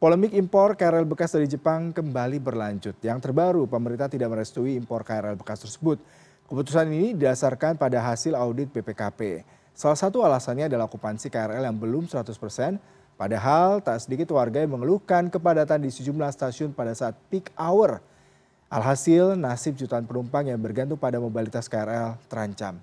Polemik impor KRL bekas dari Jepang kembali berlanjut. Yang terbaru, pemerintah tidak merestui impor KRL bekas tersebut. Keputusan ini didasarkan pada hasil audit BPKP. Salah satu alasannya adalah okupansi KRL yang belum 100%, padahal tak sedikit warga yang mengeluhkan kepadatan di sejumlah stasiun pada saat peak hour. Alhasil, nasib jutaan penumpang yang bergantung pada mobilitas KRL terancam.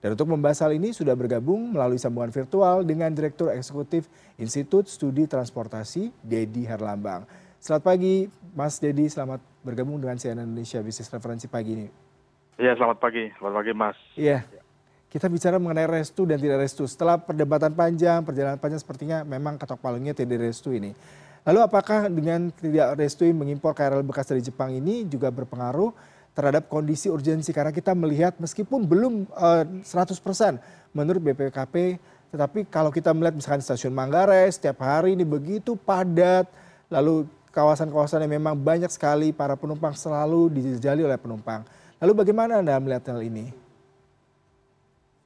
Dan untuk membahas hal ini sudah bergabung melalui sambungan virtual dengan Direktur Eksekutif Institut Studi Transportasi, Dedi Herlambang. Selamat pagi, Mas Dedi. Selamat bergabung dengan CNN Indonesia Bisnis Referensi pagi ini. Iya, selamat pagi. Selamat pagi, Mas. Iya. Kita bicara mengenai restu dan tidak restu. Setelah perdebatan panjang, perjalanan panjang sepertinya memang ketok palungnya tidak restu ini. Lalu apakah dengan tidak restu mengimpor KRL bekas dari Jepang ini juga berpengaruh terhadap kondisi urgensi karena kita melihat meskipun belum uh, eh, 100% menurut BPKP tetapi kalau kita melihat misalkan stasiun Manggarai setiap hari ini begitu padat lalu kawasan-kawasan yang memang banyak sekali para penumpang selalu dijajali oleh penumpang. Lalu bagaimana Anda melihat hal ini?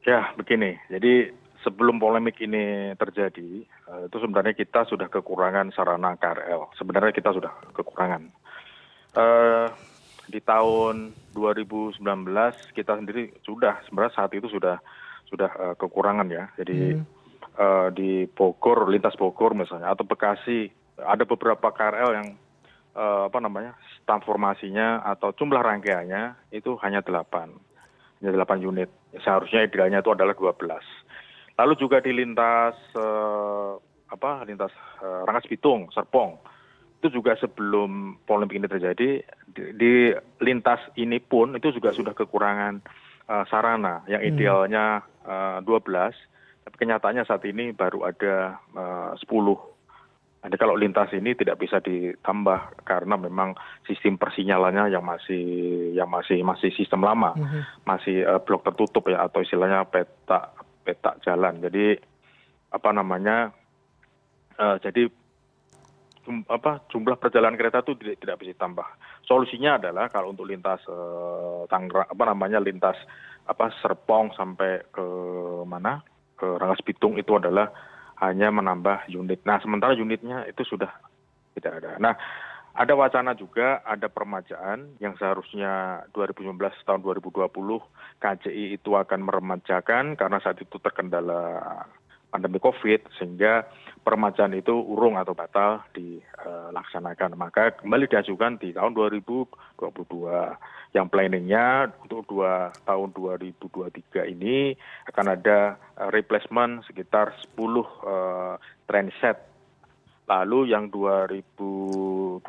Ya, begini. Jadi sebelum polemik ini terjadi, eh, itu sebenarnya kita sudah kekurangan sarana KRL. Sebenarnya kita sudah kekurangan. Uh, di tahun 2019 kita sendiri sudah sebenarnya saat itu sudah sudah uh, kekurangan ya. Jadi hmm. uh, di Bogor, lintas Bogor misalnya atau Bekasi ada beberapa KRL yang uh, apa namanya transformasinya atau jumlah rangkaiannya itu hanya 8 hanya 8 unit. Seharusnya idealnya itu adalah 12. Lalu juga di lintas uh, apa lintas uh, Rangkas Bitung, Serpong itu juga sebelum polemik ini terjadi di, di lintas ini pun itu juga sudah kekurangan uh, sarana yang hmm. idealnya uh, 12 tapi kenyataannya saat ini baru ada uh, 10 jadi kalau lintas ini tidak bisa ditambah karena memang sistem persinyalannya yang masih yang masih masih sistem lama, mm-hmm. masih uh, blok tertutup ya atau istilahnya peta peta jalan. Jadi apa namanya? Uh, jadi jumlah perjalanan kereta itu tidak, bisa ditambah. Solusinya adalah kalau untuk lintas eh, apa namanya lintas apa Serpong sampai ke mana ke Rangkas Bitung itu adalah hanya menambah unit. Nah sementara unitnya itu sudah tidak ada. Nah ada wacana juga ada permajaan yang seharusnya 2019 tahun 2020 KCI itu akan meremajakan karena saat itu terkendala pandemi COVID sehingga permajaan itu urung atau batal dilaksanakan. Maka kembali diajukan di tahun 2022. Yang planningnya untuk dua tahun 2023 ini akan ada eh, replacement sekitar 10 uh, eh, trainset. Lalu yang 2024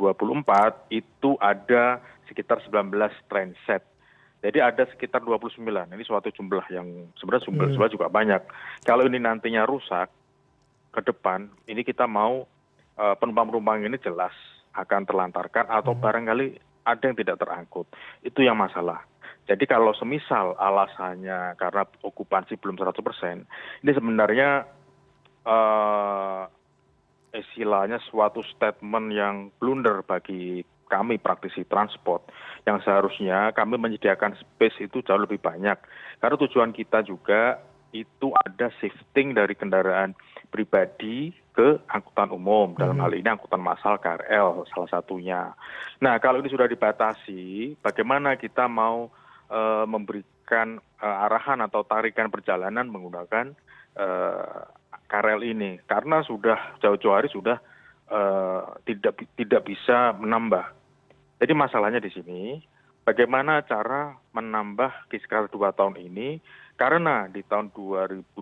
itu ada sekitar 19 trainset jadi ada sekitar 29. Ini suatu jumlah yang sebenarnya jumlah, hmm. jumlah juga banyak. Kalau ini nantinya rusak ke depan, ini kita mau uh, penumpang-penumpang ini jelas akan terlantarkan atau hmm. barangkali ada yang tidak terangkut. Itu yang masalah. Jadi kalau semisal alasannya karena okupansi belum 100%, ini sebenarnya uh, istilahnya suatu statement yang blunder bagi kami praktisi transport yang seharusnya kami menyediakan space itu jauh lebih banyak karena tujuan kita juga itu ada shifting dari kendaraan pribadi ke angkutan umum dalam hmm. hal ini angkutan massal KRL salah satunya. Nah kalau ini sudah dibatasi, bagaimana kita mau uh, memberikan uh, arahan atau tarikan perjalanan menggunakan uh, KRL ini? Karena sudah jauh-jauh hari sudah uh, tidak tidak bisa menambah jadi masalahnya di sini bagaimana cara menambah kiskar dua tahun ini karena di tahun 2025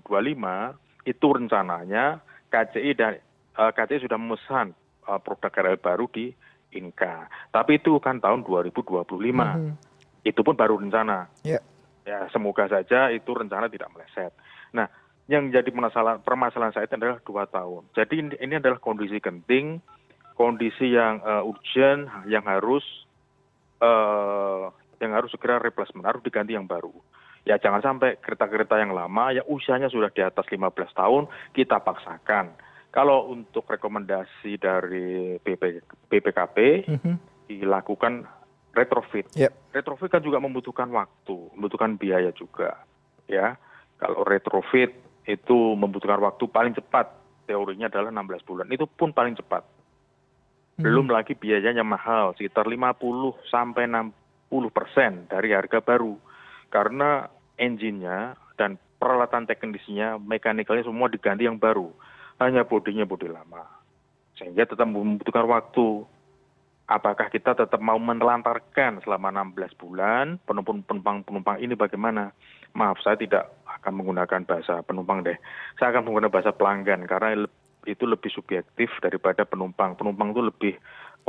itu rencananya KCI dan uh, eh, KCI sudah memesan uh, produk KRL baru di Inka. Tapi itu kan tahun 2025. Mm -hmm. Itu pun baru rencana. Yeah. Ya, semoga saja itu rencana tidak meleset. Nah, yang jadi permasalahan, permasalahan saya itu adalah dua tahun. Jadi ini, ini adalah kondisi genting kondisi yang uh, urgent yang harus uh, yang harus segera replacement harus diganti yang baru ya jangan sampai kereta-kereta yang lama ya usianya sudah di atas 15 tahun kita paksakan. Kalau untuk rekomendasi dari BP, BPKP -hmm. dilakukan retrofit. Yep. retrofit kan juga membutuhkan waktu membutuhkan biaya juga ya. Kalau retrofit itu membutuhkan waktu paling cepat teorinya adalah 16 bulan. Itu pun paling cepat. Belum lagi biayanya mahal sekitar 50 sampai 60 persen dari harga baru karena engine-nya dan peralatan teknisnya mekanikalnya semua diganti yang baru. Hanya bodinya bodi lama. Sehingga tetap membutuhkan waktu. Apakah kita tetap mau menelantarkan selama 16 bulan penumpang-penumpang ini bagaimana? Maaf saya tidak akan menggunakan bahasa penumpang deh. Saya akan menggunakan bahasa pelanggan karena itu lebih subjektif daripada penumpang. Penumpang itu lebih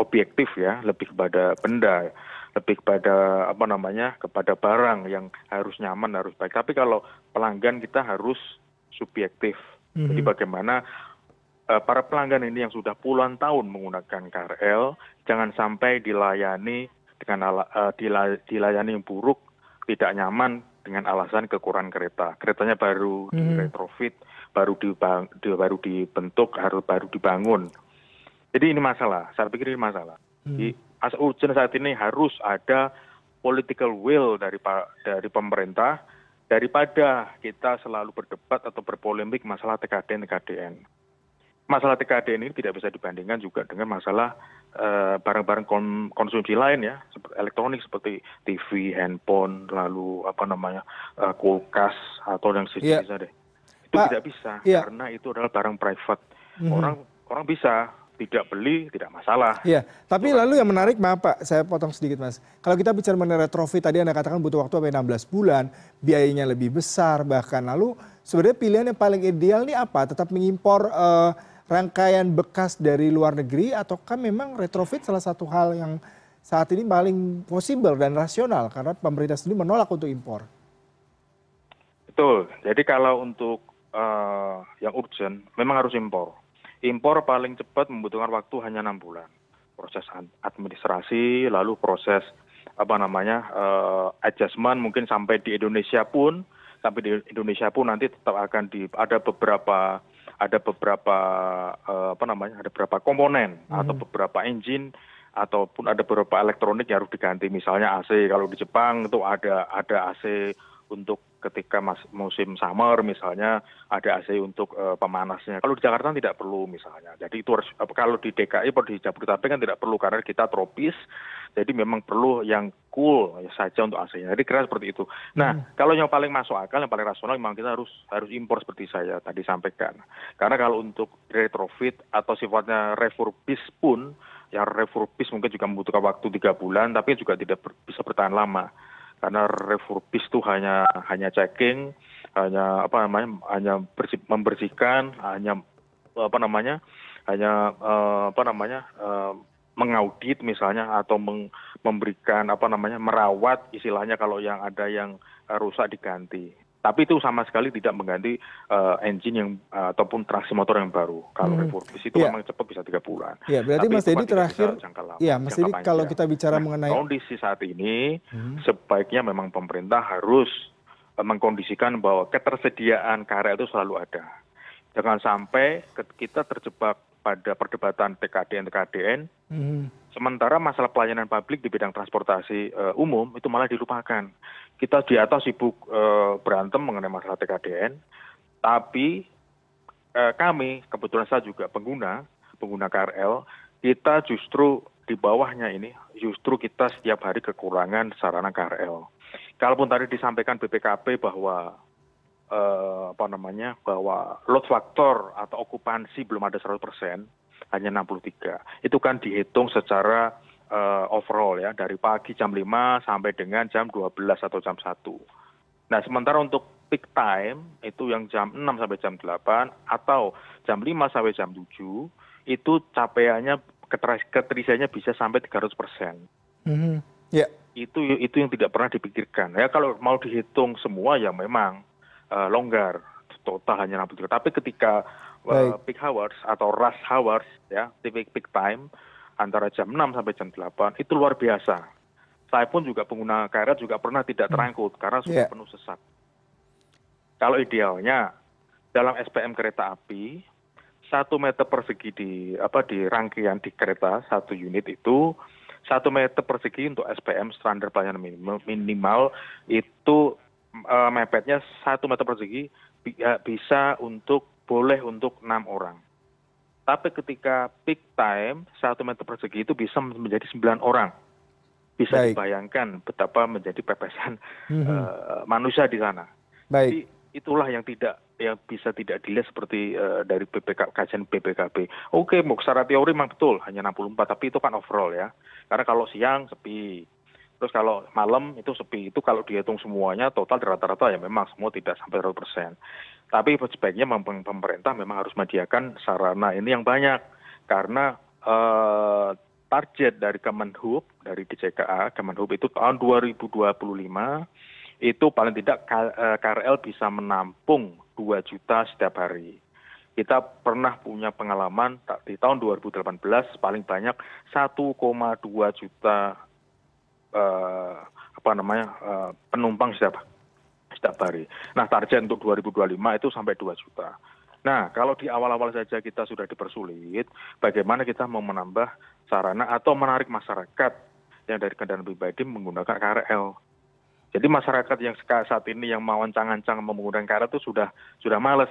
objektif ya, lebih kepada benda, lebih kepada apa namanya, kepada barang yang harus nyaman, harus baik. Tapi kalau pelanggan kita harus subjektif. Mm -hmm. Jadi bagaimana uh, para pelanggan ini yang sudah puluhan tahun menggunakan KRL jangan sampai dilayani dengan uh, dilayani yang buruk, tidak nyaman dengan alasan kekurangan kereta. Keretanya baru mm -hmm. retrofit baru dibang, di, baru dibentuk harus baru dibangun. Jadi ini masalah, saya pikir ini masalah. Hmm. As urgent saat ini harus ada political will dari dari pemerintah daripada kita selalu berdebat atau berpolemik masalah TKDN TKDN. Masalah TKDN ini tidak bisa dibandingkan juga dengan masalah eh, barang-barang uh, kon konsumsi lain ya, seperti elektronik seperti TV, handphone, lalu apa namanya uh, kulkas atau yang sejenisnya yeah. deh itu Pak, tidak bisa ya. karena itu adalah barang private mm-hmm. orang orang bisa tidak beli tidak masalah. Iya, tapi itu lalu yang menarik maaf Pak, saya potong sedikit Mas. Kalau kita bicara mengenai retrofit tadi Anda katakan butuh waktu sampai 16 bulan, biayanya lebih besar bahkan lalu sebenarnya pilihan yang paling ideal ini apa? Tetap mengimpor uh, rangkaian bekas dari luar negeri ataukah memang retrofit salah satu hal yang saat ini paling possible dan rasional karena pemerintah sendiri menolak untuk impor? Betul. Jadi kalau untuk uh, yang urgent memang harus impor. Impor paling cepat membutuhkan waktu hanya enam bulan. Proses administrasi, lalu proses apa namanya uh, adjustment mungkin sampai di Indonesia pun sampai di Indonesia pun nanti tetap akan di ada beberapa ada beberapa uh, apa namanya ada beberapa komponen hmm. atau beberapa engine ataupun ada beberapa elektronik yang harus diganti misalnya AC kalau di Jepang itu ada ada AC untuk ketika mas, musim summer misalnya ada AC untuk uh, pemanasnya. Kalau di Jakarta tidak perlu misalnya. Jadi itu harus kalau di DKI atau di Jabodetabek kan tidak perlu karena kita tropis. Jadi memang perlu yang cool saja untuk AC-nya. Jadi kira seperti itu. Nah, hmm. kalau yang paling masuk akal, yang paling rasional memang kita harus harus impor seperti saya tadi sampaikan. Karena kalau untuk retrofit atau sifatnya refurbish pun yang refurbish mungkin juga membutuhkan waktu tiga bulan, tapi juga tidak ber, bisa bertahan lama karena refurbish itu hanya hanya checking hanya apa namanya hanya bersih, membersihkan hanya apa namanya hanya uh, apa namanya uh, mengaudit misalnya atau meng, memberikan apa namanya merawat istilahnya kalau yang ada yang rusak diganti tapi itu sama sekali tidak mengganti uh, engine yang uh, ataupun traksi motor yang baru. Kalau hmm. refurbish itu yeah. memang cepat bisa tiga bulan. Ya, berarti Tapi Mas Dedi terakhir, iya Mas Dedi kalau kita bicara nah, mengenai kondisi saat ini, hmm. sebaiknya memang pemerintah harus uh, mengkondisikan bahwa ketersediaan KRL itu selalu ada. Jangan sampai kita terjebak pada perdebatan TKDN TKDN. Hmm sementara masalah pelayanan publik di bidang transportasi uh, umum itu malah dilupakan. Kita di atas sibuk uh, berantem mengenai masalah TKDN, tapi uh, kami kebetulan saya juga pengguna pengguna KRL, kita justru di bawahnya ini justru kita setiap hari kekurangan sarana KRL. Kalaupun tadi disampaikan BPKP bahwa uh, apa namanya bahwa load factor atau okupansi belum ada 100 persen, hanya 63. Itu kan dihitung secara uh, overall ya dari pagi jam 5 sampai dengan jam 12 atau jam 1. Nah, sementara untuk peak time itu yang jam 6 sampai jam 8 atau jam 5 sampai jam 7 itu capaiannya keterisiannya bisa sampai 300 persen. Mm -hmm. yeah. Itu itu yang tidak pernah dipikirkan. Ya kalau mau dihitung semua ya memang uh, longgar total hanya 63. Tapi ketika peak hours atau rush hours ya peak peak time antara jam 6 sampai jam 8 itu luar biasa. Saya pun juga pengguna KRL juga pernah tidak hmm. terangkut hmm. karena sudah yeah. penuh sesak. Kalau idealnya dalam SPM kereta api satu meter persegi di apa di rangkaian di kereta satu unit itu satu meter persegi untuk SPM standar pelayanan minimal, minimal itu uh, mepetnya satu meter persegi bisa untuk boleh untuk enam orang. tapi ketika peak time satu meter persegi itu bisa menjadi sembilan orang bisa Baik. dibayangkan betapa menjadi pepesan Mhm. eh, manusia di sana Baik. jadi itulah yang tidak yang bisa tidak dilihat seperti eh, dari BPK, kajian BPKP. Oke, mau secara teori memang betul hanya 64, tapi itu kan overall ya. Karena kalau siang sepi, terus kalau malam itu sepi. Itu kalau dihitung semuanya total di rata-rata ya memang semua tidak sampai 100%. Tapi sebaiknya pemerintah memang harus menyediakan sarana ini yang banyak karena eh, target dari Kemenhub dari DJKA Kemenhub itu tahun 2025 itu paling tidak K- eh, KRL bisa menampung 2 juta setiap hari. Kita pernah punya pengalaman di tahun 2018 paling banyak 1,2 juta eh, apa namanya eh, penumpang setiap setiap hari. Nah target untuk 2025 itu sampai 2 juta. Nah kalau di awal-awal saja kita sudah dipersulit, bagaimana kita mau menambah sarana atau menarik masyarakat yang dari kendaraan pribadi menggunakan KRL. Jadi masyarakat yang saat ini yang mau ancang-ancang menggunakan KRL itu sudah sudah males.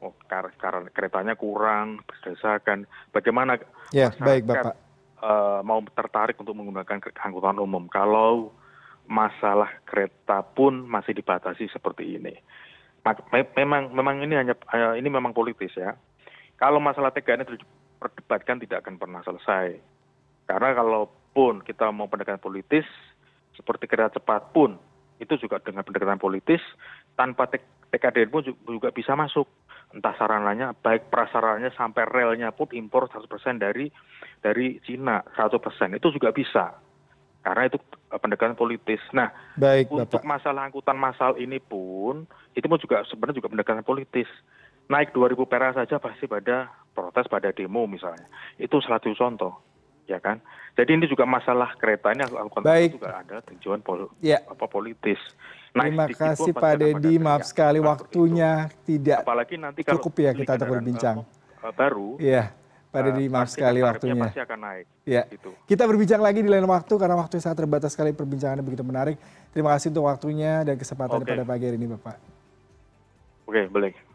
Oh, kar- kar- keretanya kurang, berdasarkan bagaimana Ya, baik Bapak. Eh, mau tertarik untuk menggunakan angkutan umum kalau masalah kereta pun masih dibatasi seperti ini. Memang memang ini hanya eh, ini memang politis ya. Kalau masalah TKN itu diperdebatkan tidak akan pernah selesai. Karena kalaupun kita mau pendekatan politis seperti kereta cepat pun itu juga dengan pendekatan politis tanpa TKDN pun ju- juga bisa masuk entah sarananya baik prasarannya sampai relnya pun impor 100% dari dari Cina 100% itu juga bisa karena itu eh, pendekatan politis. Nah, Baik untuk Bapak. masalah angkutan massal ini pun itu pun juga sebenarnya juga pendekatan politis. Naik 2000 perak saja pasti pada protes pada demo misalnya. Itu salah satu contoh, ya kan? Jadi ini juga masalah kereta ini angkutan Baik. juga ada tujuan pol- Ya. apa politis. Naik Terima kasih Pak Dedi, maaf kerja. sekali waktunya tidak itu. Apalagi nanti kalau cukup ya kita untuk berbincang. eh, baru. Iya, Pak eh, Dedi, maaf pasti sekali waktunya. Pasti akan naik. Ya. Gitu. Kita berbincang lagi di lain waktu karena waktu sangat terbatas sekali perbincangannya begitu menarik. Terima kasih untuk waktunya dan kesempatan Oke. pada pagi hari ini Bapak. Oke, boleh.